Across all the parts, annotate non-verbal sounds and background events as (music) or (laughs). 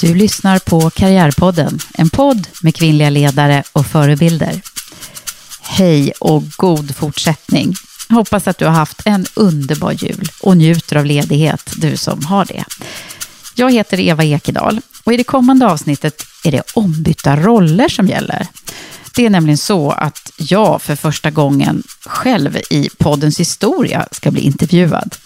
Du lyssnar på Karriärpodden, en podd med kvinnliga ledare och förebilder. Hej och god fortsättning. Hoppas att du har haft en underbar jul och njuter av ledighet, du som har det. Jag heter Eva Ekedal och i det kommande avsnittet är det ombytta roller som gäller. Det är nämligen så att jag för första gången själv i poddens historia ska bli intervjuad.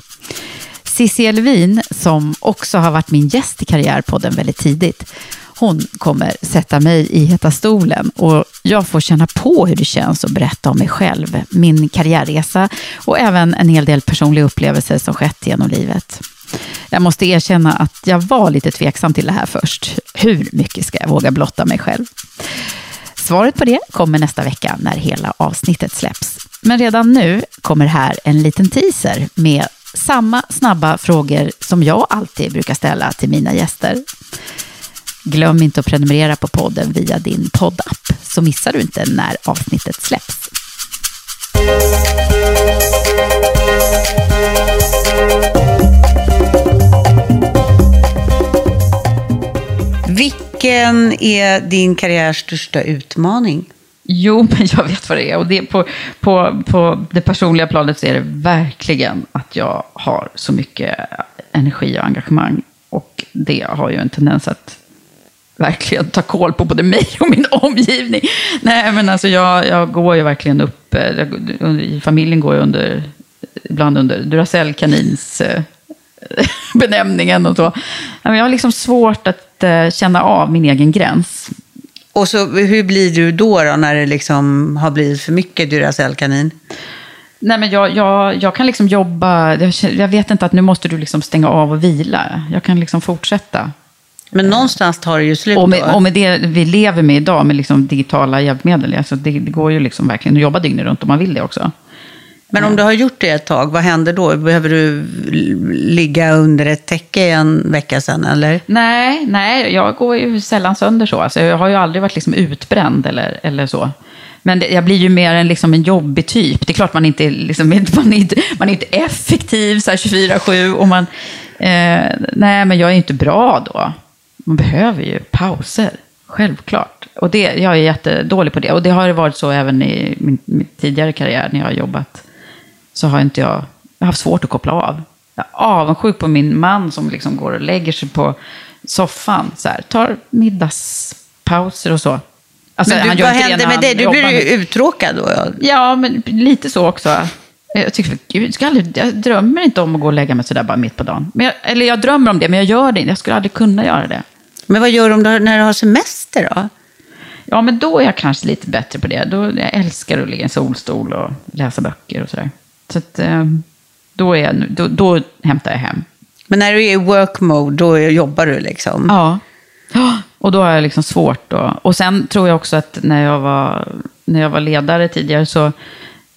Cissi Elvin, som också har varit min gäst i Karriärpodden väldigt tidigt, hon kommer sätta mig i heta stolen och jag får känna på hur det känns att berätta om mig själv, min karriärresa och även en hel del personliga upplevelser som skett genom livet. Jag måste erkänna att jag var lite tveksam till det här först. Hur mycket ska jag våga blotta mig själv? Svaret på det kommer nästa vecka när hela avsnittet släpps. Men redan nu kommer här en liten teaser med samma snabba frågor som jag alltid brukar ställa till mina gäster. Glöm inte att prenumerera på podden via din poddapp så missar du inte när avsnittet släpps. Vilken är din karriärs största utmaning? Jo, (laughs) men jag vet vad det är. Och det, på, på, på det personliga planet så är det verkligen att jag har så mycket energi och engagemang. Och det har ju en tendens att verkligen ta koll på både mig och min (laughs) omgivning. Nej, men alltså jag, jag går ju verkligen upp, eh, i familjen går jag under, ibland under Duracell-kanins eh, (laughs) benämningen och så. Jag har liksom svårt att eh, känna av min egen gräns. Och så, hur blir du då, då när det liksom har blivit för mycket Duracell-kanin? Nej, men jag, jag, jag kan liksom jobba, jag, jag, vet inte att nu måste du liksom stänga av och vila. Jag kan liksom fortsätta. Men någonstans tar det ju slut och med, och med det vi lever med idag, med liksom digitala hjälpmedel, alltså det, det går ju liksom verkligen att jobba dygnet runt om man vill det också. Men om du har gjort det ett tag, vad händer då? Behöver du ligga under ett täcke en vecka sen, eller? Nej, nej, jag går ju sällan sönder så. Alltså, jag har ju aldrig varit liksom utbränd eller, eller så. Men det, jag blir ju mer en, liksom en jobbig typ. Det är klart man inte, liksom, (laughs) man är inte, man är inte effektiv 24-7. Och man, eh, nej, men jag är inte bra då. Man behöver ju pauser, självklart. Och det, jag är jättedålig på det. Och det har varit så även i min, min tidigare karriär när jag har jobbat så har inte jag, jag har haft svårt att koppla av. Jag är avundsjuk på min man som liksom går och lägger sig på soffan, så här, tar middagspauser och så. Alltså, men du, vad händer med dig? Du blir ju uttråkad då? Ja. ja, men lite så också. Jag, tycker, gud, jag, aldrig, jag drömmer inte om att gå och lägga mig sådär bara mitt på dagen. Men jag, eller jag drömmer om det, men jag gör det inte. Jag skulle aldrig kunna göra det. Men vad gör du om du, när du har semester då? Ja, men då är jag kanske lite bättre på det. Då, jag älskar att ligga i en solstol och läsa böcker och sådär. Så att, eh, då, är jag, då, då hämtar jag hem. Men när du är i work mode, då jobbar du liksom? Ja. Och då har jag liksom svårt då. Och sen tror jag också att när jag var, när jag var ledare tidigare så,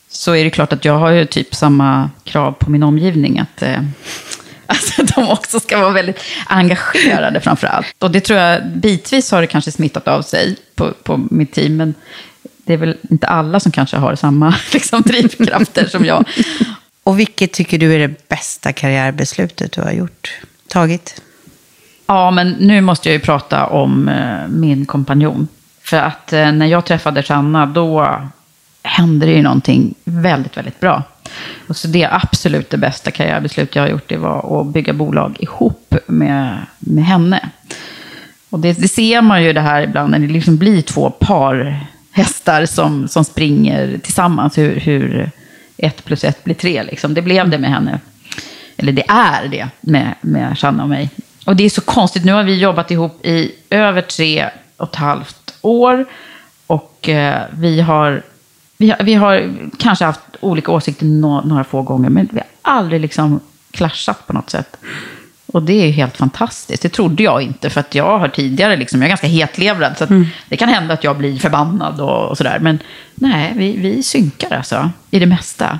så är det klart att jag har ju typ samma krav på min omgivning. Att, eh, (laughs) alltså, de också ska vara väldigt engagerade framför allt. Och det tror jag, bitvis har det kanske smittat av sig på, på mitt team. Men det är väl inte alla som kanske har samma (laughs) liksom, drivkrafter som jag. Och vilket tycker du är det bästa karriärbeslutet du har gjort, tagit? Ja, men nu måste jag ju prata om eh, min kompanjon. För att eh, när jag träffade Sanna, då hände det ju någonting väldigt, väldigt bra. Och så det absolut det bästa karriärbeslut jag har gjort, det var att bygga bolag ihop med, med henne. Och det, det ser man ju det här ibland, när det liksom blir två par hästar som, som springer tillsammans, hur, hur ett plus ett blir tre. Liksom. Det blev det med henne. Eller det är det med, med Shanna och mig. Och det är så konstigt, nu har vi jobbat ihop i över tre och ett halvt år. Och eh, vi, har, vi, har, vi har kanske haft olika åsikter no, några få gånger, men vi har aldrig liksom klaschat på något sätt. Och det är helt fantastiskt. Det trodde jag inte, för att jag har tidigare, liksom, jag är ganska hetlevrad, så mm. det kan hända att jag blir förbannad och, och sådär. Men nej, vi, vi synkar alltså, i det mesta.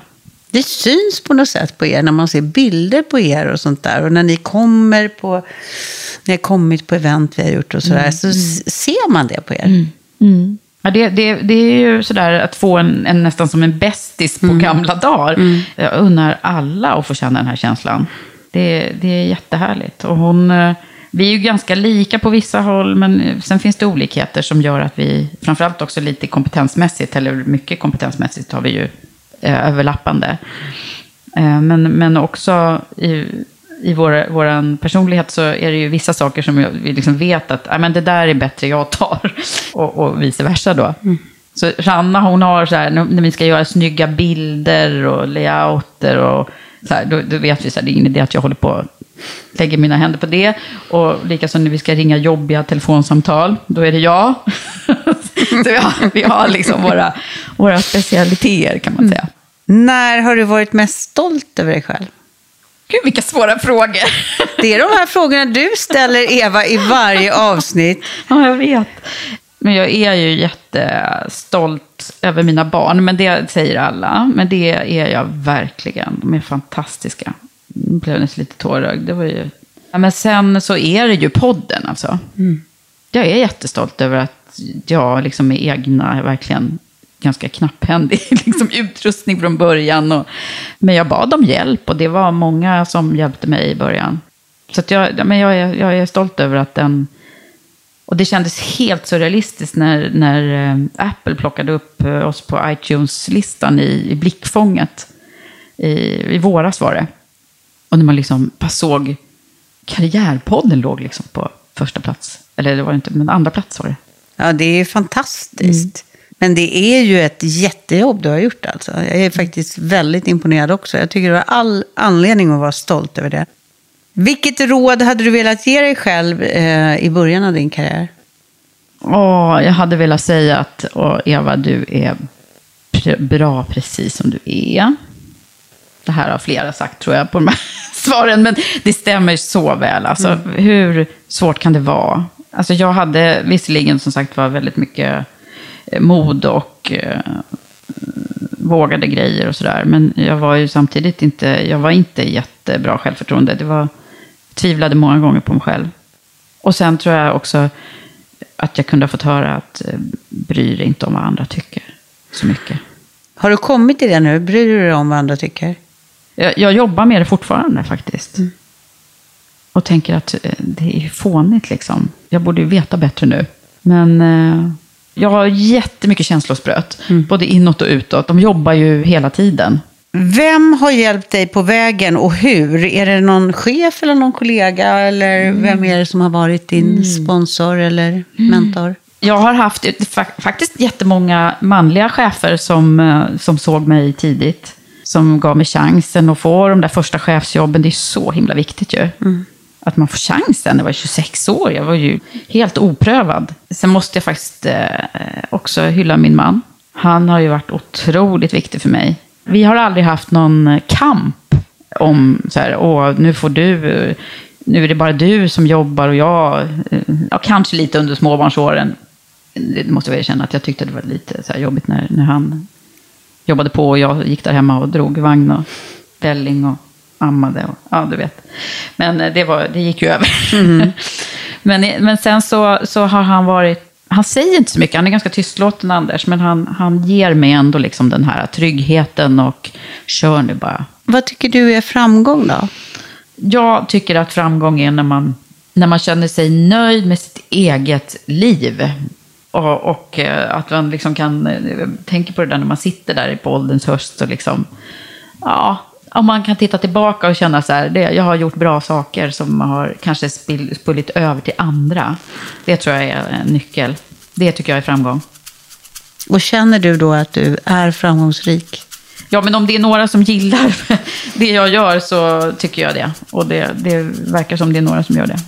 Det syns på något sätt på er när man ser bilder på er och sånt där. Och när ni kommer på, när ni har kommit på event vi har gjort och sådär, mm. så ser man det på er. Mm. mm. Ja, det, det, det är ju sådär att få en, en nästan som en bästis på mm. gamla dagar. Mm. Jag unnar alla att få känna den här känslan. Det, det är jättehärligt. Och hon, eh, Vi är ju ganska lika på vissa håll, men eh, sen finns det olikheter som gör att vi, framförallt också lite kompetensmässigt, eller mycket kompetensmässigt har vi ju eh, överlappande. Eh, men, men också i, i vår, vår personlighet så är det ju vissa saker som vi liksom vet att men det där är bättre jag tar. (laughs) Och, och vice versa då. Mm. Så Ranna hon har så här, när vi ska göra snygga bilder och layouter och så här, då, då vet vi att det är ingen idé att jag håller på lägger mina händer på det. Och likaså när vi ska ringa jobbiga telefonsamtal, då är det jag. (laughs) så vi har, vi har liksom våra, våra specialiteter kan man säga. När har du varit mest stolt över dig själv? Gud, vilka svåra frågor. det är de här frågorna du ställer, Eva, i varje avsnitt. Ja, jag vet. Men jag är ju jättestolt över mina barn, men det säger alla. Men det är jag verkligen. De är fantastiska. Jag blev nästan lite tårögd. Det var ju... Ja, men sen så är det ju podden alltså. Mm. Jag är jättestolt över att jag liksom med egna, verkligen ganska knapphändig (laughs) liksom, utrustning från början. Och, men jag bad om hjälp och det var många som hjälpte mig i början. Så jag, men jag, är, jag är stolt över att den... Och det kändes helt surrealistiskt när, när eh, Apple plockade upp eh, oss på iTunes-listan i, i blickfånget. I, I våras var det. Och när man liksom bara såg Karriärpodden låg liksom på första plats. Eller det var inte, men andra plats var det. Ja, det är fantastiskt. Mm. Men det är ju ett jättejobb du har gjort alltså. Jag är faktiskt väldigt imponerad också. Jag tycker du har all anledning att vara stolt över det. Vilket råd hade du velat ge dig själv eh, i början av din karriär? Åh, jag hade velat säga att åh, Eva, du är bra precis som du är. Det här har flera sagt tror jag på de här (laughs) svaren, men det stämmer så väl. Alltså, mm. Hur svårt kan det vara? Alltså, jag hade visserligen som sagt var väldigt mycket Eh, mod och eh, vågade grejer och sådär. Men jag var ju samtidigt inte, jag var inte jättebra självförtroende. Det var, tvivlade många gånger på mig själv. Och sen tror jag också att jag kunde ha fått höra att eh, bry dig inte om vad andra tycker så mycket. Har du kommit till det nu? Bryr du dig om vad andra tycker? Jag, jag jobbar med det fortfarande faktiskt. Mm. Och tänker att eh, det är fånigt liksom. Jag borde ju veta bättre nu. Men eh, jag har jättemycket känslospröt, mm. både inåt och utåt. De jobbar ju hela tiden. Vem har hjälpt dig på vägen och hur? Är det någon chef eller någon kollega? Eller mm. vem är det som har varit din mm. sponsor eller mm. mentor? Jag har haft faktiskt jättemånga manliga chefer som, eh, som såg mig tidigt. Som gav mig chansen att få de där första chefsjobben. Det är så himla viktigt ju. Mm att man får chansen. Jag var 26 år, jag var ju helt oprövad. Sen måste jag faktiskt eh, också hylla min man. Han har ju varit otroligt viktig för mig. Vi har aldrig haft någon kamp om så här, åh, nu får du, nu är det bara du som jobbar och jag, eh, ja, kanske lite under småbarnsåren. Det måste jag erkänna att jag tyckte det var lite så jobbigt när, när han jobbade på och jag gick där hemma och drog vagn och välling och ammade. Och, ja, du vet. Men eh, det, var, det gick ju över. Mm. (laughs) men, men sen så, så har han varit han säger inte så mycket, han är ganska tystlåten Anders, men han, han ger mig ändå liksom den här tryggheten och kör nu bara. Vad tycker du är framgång då? Jag tycker att framgång är när man, när man känner sig nöjd med sitt eget liv. Och, och eh, att man liksom kan, eh, tänka på det där när man sitter där på ålderns höst och liksom, ja, om man kan titta tillbaka och känna så här, det, jag har gjort bra saker som har kanske spullit över till andra. Det tror jag är en nyckel. Det tycker jag är framgång. Och känner du då att du är framgångsrik? Ja, men om det är några som gillar (laughs) det jag gör så tycker jag det. Och det, det verkar som det är några som gör det.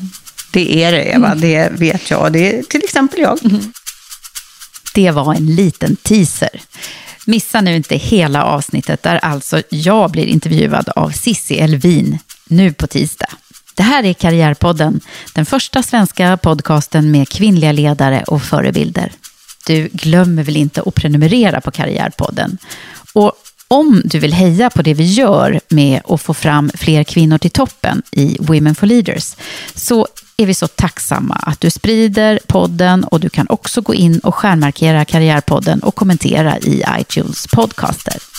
Det är det, Eva. Mm. Det vet jag. Det är till exempel jag. Mm. Det var en liten teaser. Missa nu inte hela avsnittet där alltså jag blir intervjuad av Sissi Elvin nu på tisdag. Det här är Karriärpodden, den första svenska podcasten med kvinnliga ledare och förebilder. Du glömmer väl inte att prenumerera på Karriärpodden? Och om du vill heja på det vi gör med att få fram fler kvinnor till toppen i Women for Leaders så är vi så tacksamma att du sprider podden och du kan också gå in och stjärnmarkera Karriärpodden och kommentera i iTunes podcaster.